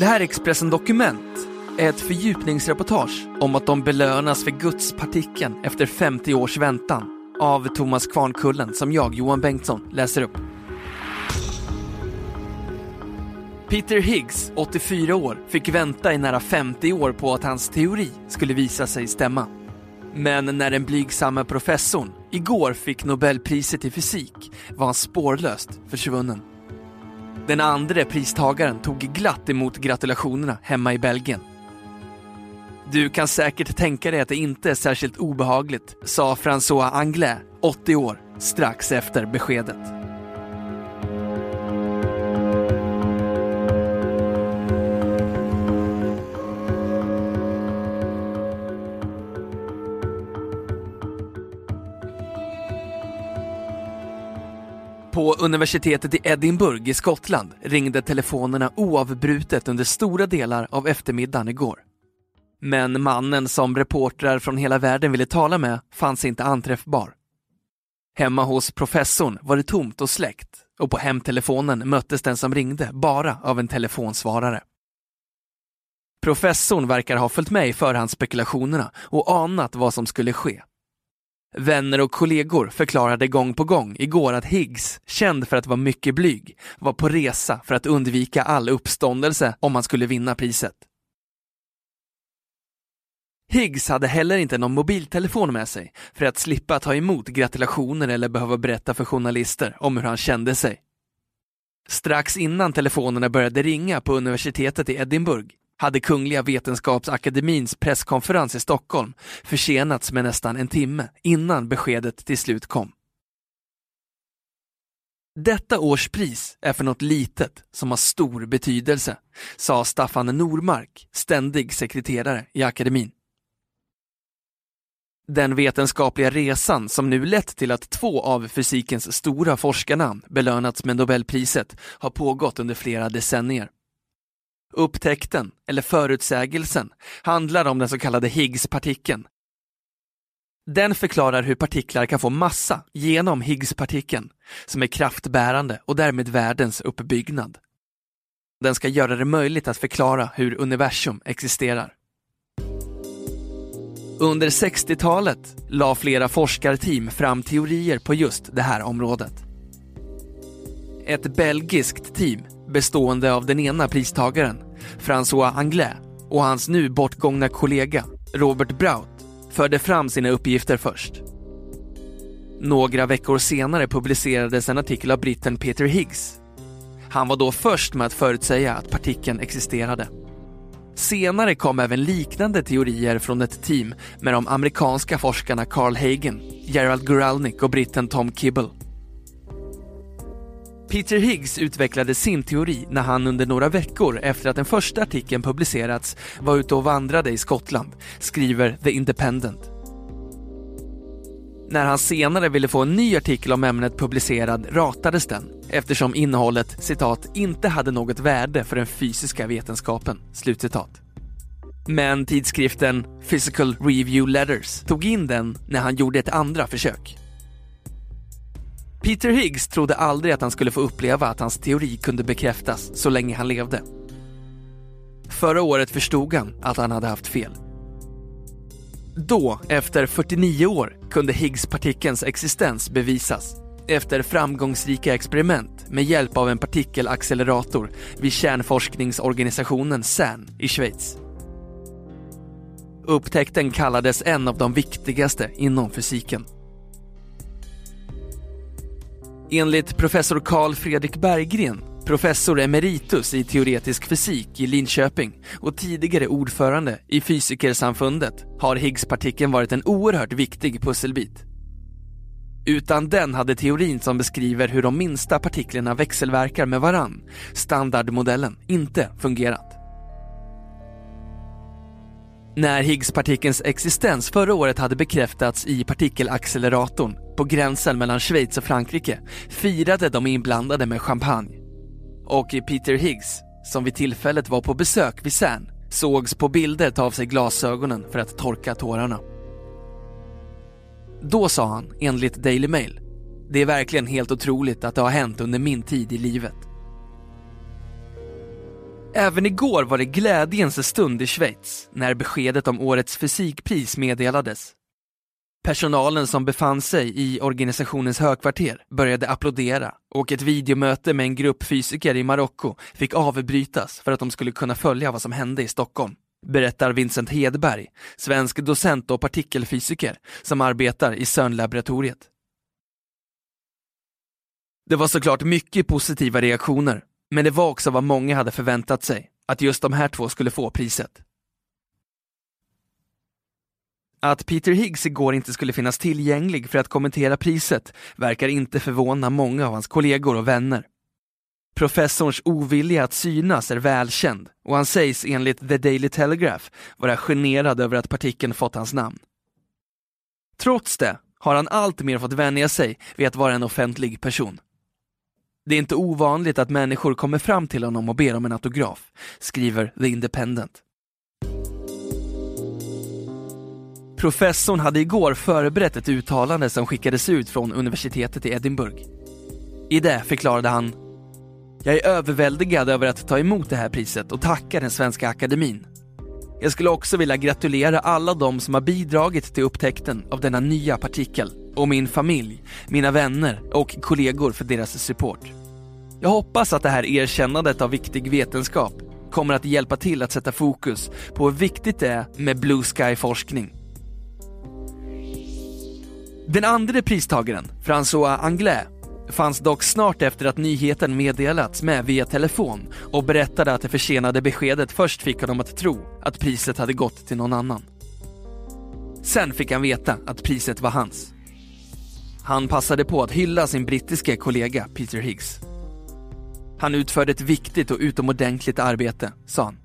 Det här är Expressen Dokument är ett fördjupningsreportage om att de belönas för gudspartikeln efter 50 års väntan av Thomas Kvarnkullen som jag, Johan Bengtsson, läser upp. Peter Higgs, 84 år, fick vänta i nära 50 år på att hans teori skulle visa sig stämma. Men när den blygsamma professorn igår fick Nobelpriset i fysik var han spårlöst försvunnen. Den andra pristagaren tog glatt emot gratulationerna hemma i Belgien. Du kan säkert tänka dig att det inte är särskilt obehagligt, sa François Anglais, 80 år, strax efter beskedet. På universitetet i Edinburgh i Skottland ringde telefonerna oavbrutet under stora delar av eftermiddagen igår. Men mannen som reportrar från hela världen ville tala med fanns inte anträffbar. Hemma hos professorn var det tomt och släckt och på hemtelefonen möttes den som ringde bara av en telefonsvarare. Professorn verkar ha följt med i förhandsspekulationerna och anat vad som skulle ske. Vänner och kollegor förklarade gång på gång igår att Higgs, känd för att vara mycket blyg, var på resa för att undvika all uppståndelse om han skulle vinna priset. Higgs hade heller inte någon mobiltelefon med sig för att slippa ta emot gratulationer eller behöva berätta för journalister om hur han kände sig. Strax innan telefonerna började ringa på universitetet i Edinburgh hade Kungliga Vetenskapsakademins presskonferens i Stockholm försenats med nästan en timme innan beskedet till slut kom. Detta års pris är för något litet som har stor betydelse, sa Staffan Normark, ständig sekreterare i akademin. Den vetenskapliga resan som nu lett till att två av fysikens stora forskarnamn belönats med Nobelpriset har pågått under flera decennier. Upptäckten, eller förutsägelsen, handlar om den så kallade Higgspartikeln. Den förklarar hur partiklar kan få massa genom Higgspartikeln, som är kraftbärande och därmed världens uppbyggnad. Den ska göra det möjligt att förklara hur universum existerar. Under 60-talet la flera forskarteam fram teorier på just det här området. Ett belgiskt team bestående av den ena pristagaren, François Anglais, och hans nu bortgångna kollega, Robert Braut, förde fram sina uppgifter först. Några veckor senare publicerades en artikel av britten Peter Higgs. Han var då först med att förutsäga att partikeln existerade. Senare kom även liknande teorier från ett team med de amerikanska forskarna Carl Hagen, Gerald Guralnick och britten Tom Kibble. Peter Higgs utvecklade sin teori när han under några veckor efter att den första artikeln publicerats var ute och vandrade i Skottland, skriver The Independent. När han senare ville få en ny artikel om ämnet publicerad ratades den eftersom innehållet citat “inte hade något värde för den fysiska vetenskapen”. Slutcitat. Men tidskriften Physical Review Letters tog in den när han gjorde ett andra försök. Peter Higgs trodde aldrig att han skulle få uppleva att hans teori kunde bekräftas så länge han levde. Förra året förstod han att han hade haft fel. Då, efter 49 år, kunde Higgs-partikelns existens bevisas efter framgångsrika experiment med hjälp av en partikelaccelerator vid kärnforskningsorganisationen CERN i Schweiz. Upptäckten kallades en av de viktigaste inom fysiken. Enligt professor Carl Fredrik Berggren, professor emeritus i teoretisk fysik i Linköping och tidigare ordförande i Fysikersamfundet har Higgspartikeln varit en oerhört viktig pusselbit. Utan den hade teorin som beskriver hur de minsta partiklarna växelverkar med varann, standardmodellen, inte fungerat. När Higgspartikelns existens förra året hade bekräftats i partikelacceleratorn på gränsen mellan Schweiz och Frankrike firade de inblandade med champagne. Och Peter Higgs, som vid tillfället var på besök vid CERN, sågs på bilder ta av sig glasögonen för att torka tårarna. Då sa han, enligt Daily Mail, det är verkligen helt otroligt att det har hänt under min tid i livet. Även igår var det glädjens stund i Schweiz när beskedet om årets fysikpris meddelades. Personalen som befann sig i organisationens högkvarter började applådera och ett videomöte med en grupp fysiker i Marocko fick avbrytas för att de skulle kunna följa vad som hände i Stockholm. Berättar Vincent Hedberg, svensk docent och partikelfysiker som arbetar i CERN-laboratoriet. Det var såklart mycket positiva reaktioner, men det var också vad många hade förväntat sig, att just de här två skulle få priset. Att Peter Higgs igår inte skulle finnas tillgänglig för att kommentera priset verkar inte förvåna många av hans kollegor och vänner. Professorns ovilja att synas är välkänd och han sägs enligt The Daily Telegraph vara generad över att partikeln fått hans namn. Trots det har han alltmer fått vänja sig vid att vara en offentlig person. Det är inte ovanligt att människor kommer fram till honom och ber om en autograf, skriver The Independent. Professorn hade igår förberett ett uttalande som skickades ut från universitetet i Edinburgh. I det förklarade han jag är överväldigad över att ta emot det här priset och tacka den svenska akademin. Jag skulle också vilja gratulera alla de som har bidragit till upptäckten av denna nya partikel och min familj, mina vänner och kollegor för deras support. Jag hoppas att det här erkännandet av viktig vetenskap kommer att hjälpa till att sätta fokus på hur viktigt det är med Blue Sky-forskning. Den andra pristagaren, François Anglais, fanns dock snart efter att nyheten meddelats med via telefon och berättade att det försenade beskedet först fick honom att tro att priset hade gått till någon annan. Sen fick han veta att priset var hans. Han passade på att hylla sin brittiske kollega Peter Higgs. Han utförde ett viktigt och utomordentligt arbete, sa han.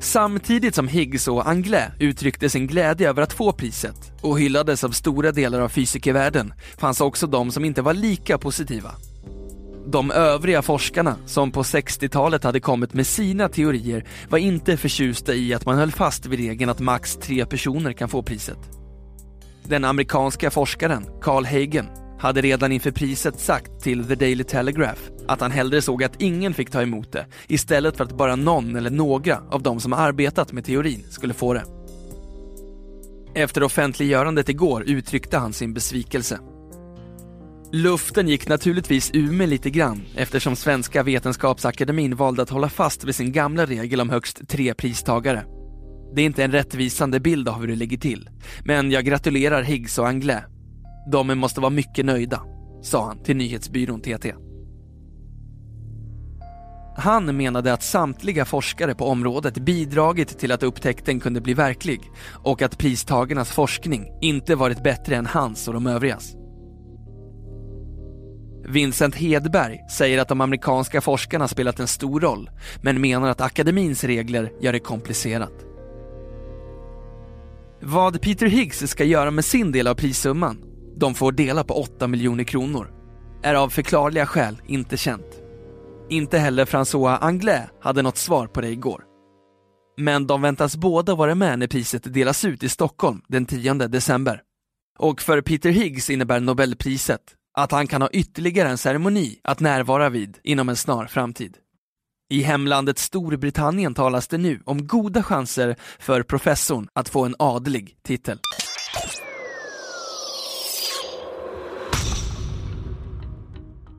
Samtidigt som Higgs och Anglais uttryckte sin glädje över att få priset och hyllades av stora delar av fysikervärlden fanns också de som inte var lika positiva. De övriga forskarna som på 60-talet hade kommit med sina teorier var inte förtjusta i att man höll fast vid regeln att max tre personer kan få priset. Den amerikanska forskaren Carl Hagen hade redan inför priset sagt till The Daily Telegraph att han hellre såg att ingen fick ta emot det istället för att bara någon eller några av de som arbetat med teorin skulle få det. Efter offentliggörandet igår uttryckte han sin besvikelse. Luften gick naturligtvis ur mig lite grann eftersom Svenska Vetenskapsakademin valde att hålla fast vid sin gamla regel om högst tre pristagare. Det är inte en rättvisande bild av hur det ligger till, men jag gratulerar Higgs och Anglais. De måste vara mycket nöjda, sa han till nyhetsbyrån TT. Han menade att samtliga forskare på området bidragit till att upptäckten kunde bli verklig och att pristagarnas forskning inte varit bättre än hans och de övrigas. Vincent Hedberg säger att de amerikanska forskarna spelat en stor roll men menar att akademins regler gör det komplicerat. Vad Peter Higgs ska göra med sin del av prissumman, de får dela på 8 miljoner kronor, är av förklarliga skäl inte känt. Inte heller François Anglais hade något svar på det igår. Men de väntas båda vara med när priset delas ut i Stockholm den 10 december. Och för Peter Higgs innebär Nobelpriset att han kan ha ytterligare en ceremoni att närvara vid inom en snar framtid. I hemlandet Storbritannien talas det nu om goda chanser för professorn att få en adlig titel.